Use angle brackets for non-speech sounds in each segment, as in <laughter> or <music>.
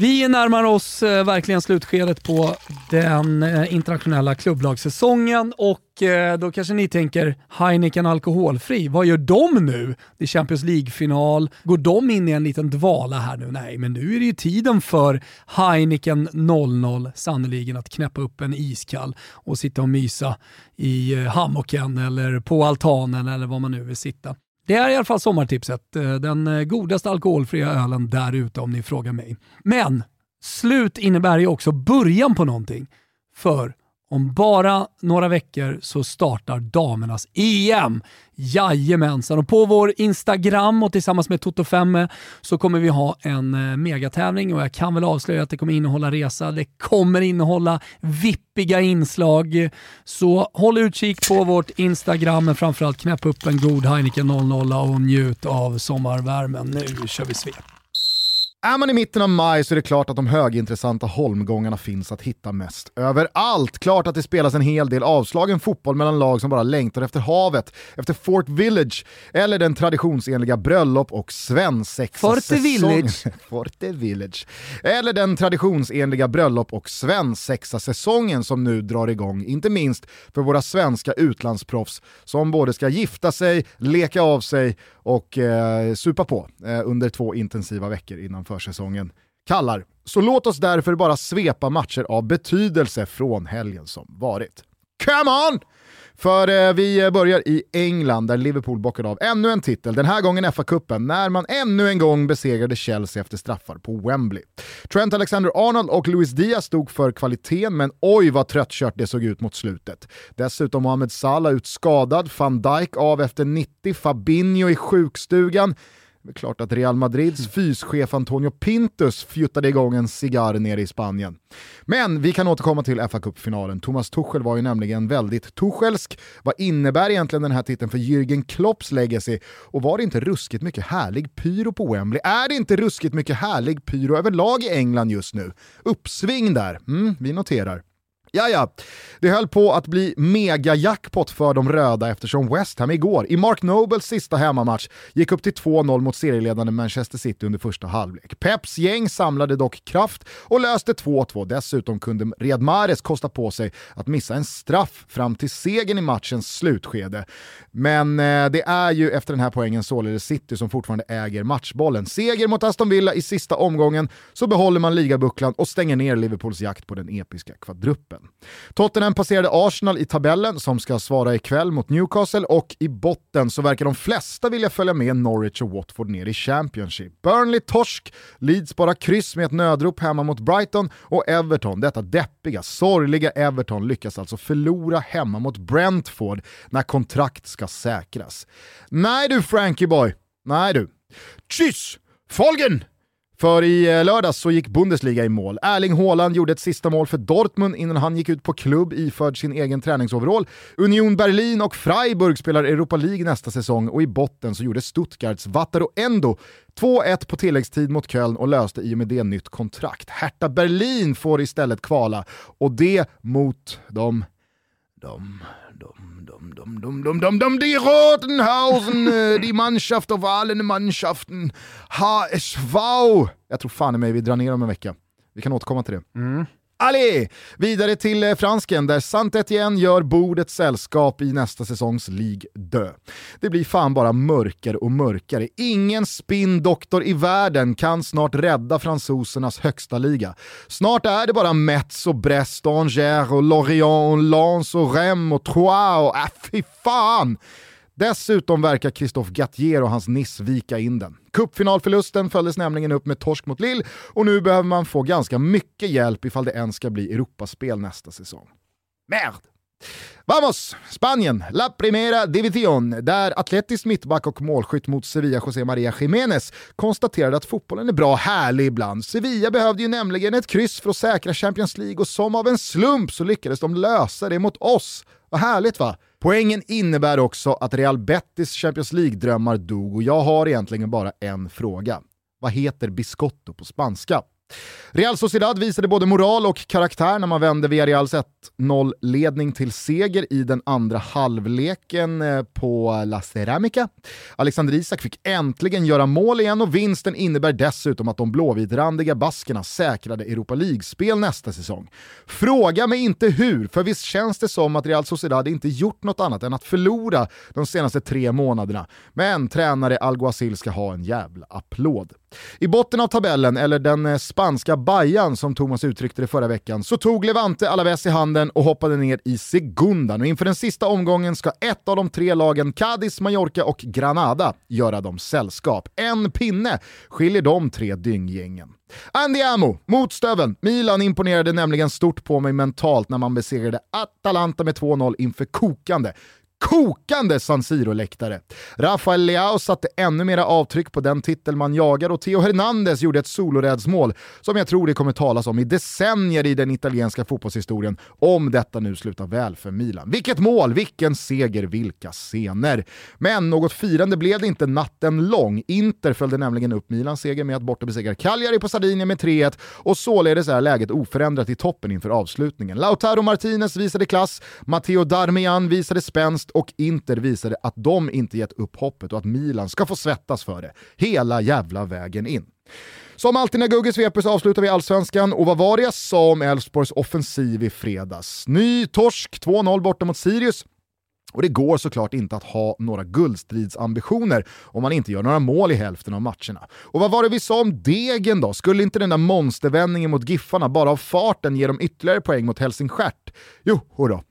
Vi närmar oss eh, verkligen slutskedet på den eh, internationella klubblagssäsongen och eh, då kanske ni tänker Heineken alkoholfri, vad gör de nu? Det är Champions League-final, går de in i en liten dvala här nu? Nej, men nu är det ju tiden för Heineken 00 sannoliken att knäppa upp en iskall och sitta och mysa i eh, hammocken eller på altanen eller var man nu vill sitta. Det är i alla fall sommartipset. Eh, den eh, godaste alkoholfria ölen där ute om ni frågar mig. Men slut innebär ju också början på någonting. För om bara några veckor så startar damernas EM. Jajamensan, och på vår Instagram och tillsammans med Toto5 så kommer vi ha en eh, megatävling och jag kan väl avslöja att det kommer innehålla resa, det kommer innehålla vippiga inslag. Så håll utkik på vårt Instagram men framförallt knäpp upp en god Heineken 00 och njut av sommarvärmen. Nu kör vi svep. Är man i mitten av maj så är det klart att de högintressanta holmgångarna finns att hitta mest överallt. Klart att det spelas en hel del avslagen fotboll mellan lag som bara längtar efter havet, efter Fort Village eller den traditionsenliga bröllop och svensexa Forte <laughs> Village. Eller den traditionsenliga bröllop och svensexa säsongen som nu drar igång, inte minst för våra svenska utlandsproffs som både ska gifta sig, leka av sig och eh, supa på eh, under två intensiva veckor innan försäsongen kallar. Så låt oss därför bara svepa matcher av betydelse från helgen som varit. Come on! För eh, vi börjar i England där Liverpool bockade av ännu en titel, den här gången FA-cupen, när man ännu en gång besegrade Chelsea efter straffar på Wembley. Trent Alexander-Arnold och Luis Diaz stod för kvaliteten, men oj vad tröttkört det såg ut mot slutet. Dessutom Mohamed Salah ut skadad, van Dijk av efter 90, Fabinho i sjukstugan. Det är klart att Real Madrids fyschef Antonio Pintus fjuttade igång en cigarr nere i Spanien. Men vi kan återkomma till fa Cup-finalen. Thomas Tuchel var ju nämligen väldigt Tuchelsk. Vad innebär egentligen den här titeln för Jürgen Klopps legacy? Och var det inte ruskigt mycket härlig pyro på Wembley? Är det inte ruskigt mycket härlig pyro överlag i England just nu? Uppsving där, mm, vi noterar. Ja, ja. Det höll på att bli mega-jackpot för de röda eftersom West Ham igår, i Mark Nobles sista hemmamatch, gick upp till 2-0 mot serieledande Manchester City under första halvlek. Peps gäng samlade dock kraft och löste 2-2. Dessutom kunde Riyad Mahrez kosta på sig att missa en straff fram till segern i matchens slutskede. Men eh, det är ju efter den här poängen således City som fortfarande äger matchbollen. Seger mot Aston Villa i sista omgången så behåller man ligabucklan och stänger ner Liverpools jakt på den episka kvadruppen. Tottenham passerade Arsenal i tabellen som ska svara ikväll mot Newcastle och i botten så verkar de flesta vilja följa med Norwich och Watford ner i Championship. Burnley torsk, Leeds bara kryss med ett nödrop hemma mot Brighton och Everton, detta deppiga, sorgliga Everton lyckas alltså förlora hemma mot Brentford när kontrakt ska säkras. Nej du Frankie boy, nej du. Tschüss! Folgen! För i eh, lördags så gick Bundesliga i mål. Erling Haaland gjorde ett sista mål för Dortmund innan han gick ut på klubb iförd sin egen träningsoverall. Union Berlin och Freiburg spelar Europa League nästa säsong och i botten så gjorde Stuttgarts Vattaro Endo 2-1 på tilläggstid mot Köln och löste i och med det nytt kontrakt. Hertha Berlin får istället kvala och det mot de... Dom, dom, dom, dom, dom, dom, dom, dom, die Rotenhausen, äh, die Mannschaft av allen Mannschaften, HSV. Jag tror fan i mig vi drar ner om en vecka. Vi kan återkomma till det. Mm. Allez! Vidare till eh, fransken där Saint-Étienne gör bordet sällskap i nästa säsongs Ligue 2. Det blir fan bara mörkare och mörkare. Ingen spindoktor i världen kan snart rädda fransosernas högsta liga. Snart är det bara Metz och Brest, och Angers och Lorient och Lens och Rennes och Troyes och äh, fy fan! Dessutom verkar Christophe Gattier och hans Nice vika in den. Cupfinalförlusten följdes nämligen upp med torsk mot Lille och nu behöver man få ganska mycket hjälp ifall det ens ska bli Europaspel nästa säsong. Merd! Vamos! Spanien, La Primera Division, där atletisk mittback och målskytt mot Sevilla José Maria Jiménez konstaterade att fotbollen är bra härlig ibland. Sevilla behövde ju nämligen ett kryss för att säkra Champions League och som av en slump så lyckades de lösa det mot oss. Vad härligt va? Poängen innebär också att Real Betis Champions League-drömmar dog och jag har egentligen bara en fråga. Vad heter biscotto på spanska? Real Sociedad visade både moral och karaktär när man vände Villareals 1-0-ledning till seger i den andra halvleken eh, på La Ceramica. Alexander Isak fick äntligen göra mål igen och vinsten innebär dessutom att de blåvitrandiga baskerna säkrade Europa League-spel nästa säsong. Fråga mig inte hur, för visst känns det som att Real Sociedad inte gjort något annat än att förlora de senaste tre månaderna. Men tränare Alguacil ska ha en jävla applåd. I botten av tabellen, eller den eh, spanska bajan som Thomas uttryckte det förra veckan, så tog Levante Alaves i handen och hoppade ner i segundan. Och inför den sista omgången ska ett av de tre lagen, Cadiz, Mallorca och Granada, göra dem sällskap. En pinne skiljer de tre dynggängen. Andiamo mot Stöven. Milan imponerade nämligen stort på mig mentalt när man besegrade Atalanta med 2-0 inför kokande kokande San Siro-läktare. Rafael Leao satte ännu mera avtryck på den titel man jagar och Theo Hernandez gjorde ett solorädsmål som jag tror det kommer talas om i decennier i den italienska fotbollshistorien om detta nu slutar väl för Milan. Vilket mål, vilken seger, vilka scener! Men något firande blev det inte natten lång. Inter följde nämligen upp Milans seger med att borta besegra Cagliari på Sardinien med 3-1 och således är läget oförändrat i toppen inför avslutningen. Lautaro Martinez visade klass, Matteo Darmian visade spänst Brest och Inter visade att de inte gett upp hoppet och att Milan ska få svettas för det. Hela jävla vägen in. Som alltid när Gugge sveper så avslutar vi allsvenskan och vad var det jag sa om Elfsborgs offensiv i fredags? Ny torsk, 2-0 borta mot Sirius. Och det går såklart inte att ha några guldstridsambitioner om man inte gör några mål i hälften av matcherna. Och vad var det vi sa om Degen då? Skulle inte den där monstervändningen mot Giffarna bara av farten ge dem ytterligare poäng mot Helsingstjärt? Jo, då.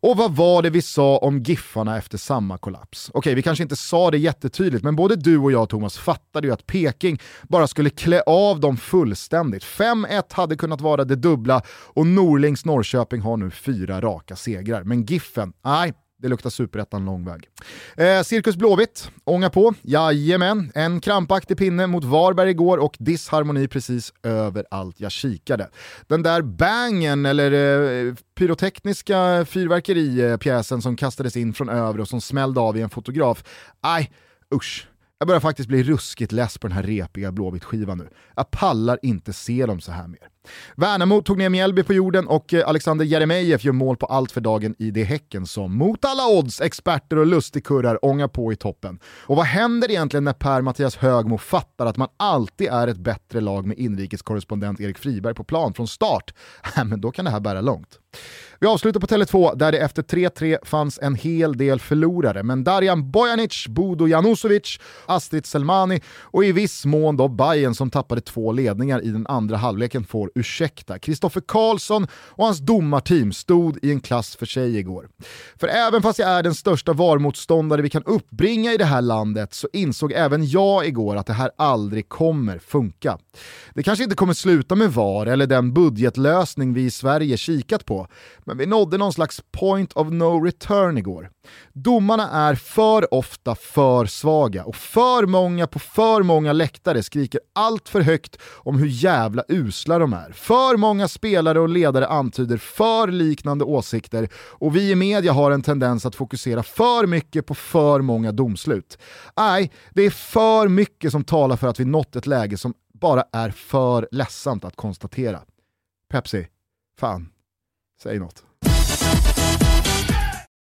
Och vad var det vi sa om Giffarna efter samma kollaps? Okej, vi kanske inte sa det jättetydligt, men både du och jag Thomas fattade ju att Peking bara skulle klä av dem fullständigt. 5-1 hade kunnat vara det dubbla och Norlings Norrköping har nu fyra raka segrar. Men Giffen, nej, det luktar superettan lång väg. Eh, Cirkus Blåvitt, ånga på. Jajamän, en krampaktig pinne mot Varberg igår och disharmoni precis överallt jag kikade. Den där bangen, eller eh, pyrotekniska fyrverkeripjäsen som kastades in från över och som smällde av i en fotograf. Nej, usch. Jag börjar faktiskt bli ruskigt less på den här repiga Blåvitt-skivan nu. Jag pallar inte se dem så här mer. Värnamo tog ner Mjällby på jorden och eh, Alexander Jeremejeff gör mål på allt för dagen i det Häcken som mot alla odds, experter och lustigkurrar ångar på i toppen. Och vad händer egentligen när Per-Mattias Högmo fattar att man alltid är ett bättre lag med inrikeskorrespondent Erik Friberg på plan från start? <laughs> men då kan det här bära långt. Vi avslutar på Tele2 där det efter 3-3 fanns en hel del förlorare, men Darjan Bojanic, Bodo Janusovic, Astrid Selmani och i viss mån då Bayern som tappade två ledningar i den andra halvleken får ursäkta. Kristoffer Karlsson och hans domarteam stod i en klass för sig igår. För även fast jag är den största VAR-motståndare vi kan uppbringa i det här landet så insåg även jag igår att det här aldrig kommer funka. Det kanske inte kommer sluta med VAR eller den budgetlösning vi i Sverige kikat på, men vi nådde någon slags point of no return igår. Domarna är för ofta för svaga och för många på för många läktare skriker allt för högt om hur jävla usla de är. För många spelare och ledare antyder för liknande åsikter och vi i media har en tendens att fokusera för mycket på för många domslut. Nej, det är för mycket som talar för att vi nått ett läge som bara är för ledsamt att konstatera. Pepsi, fan, säg något.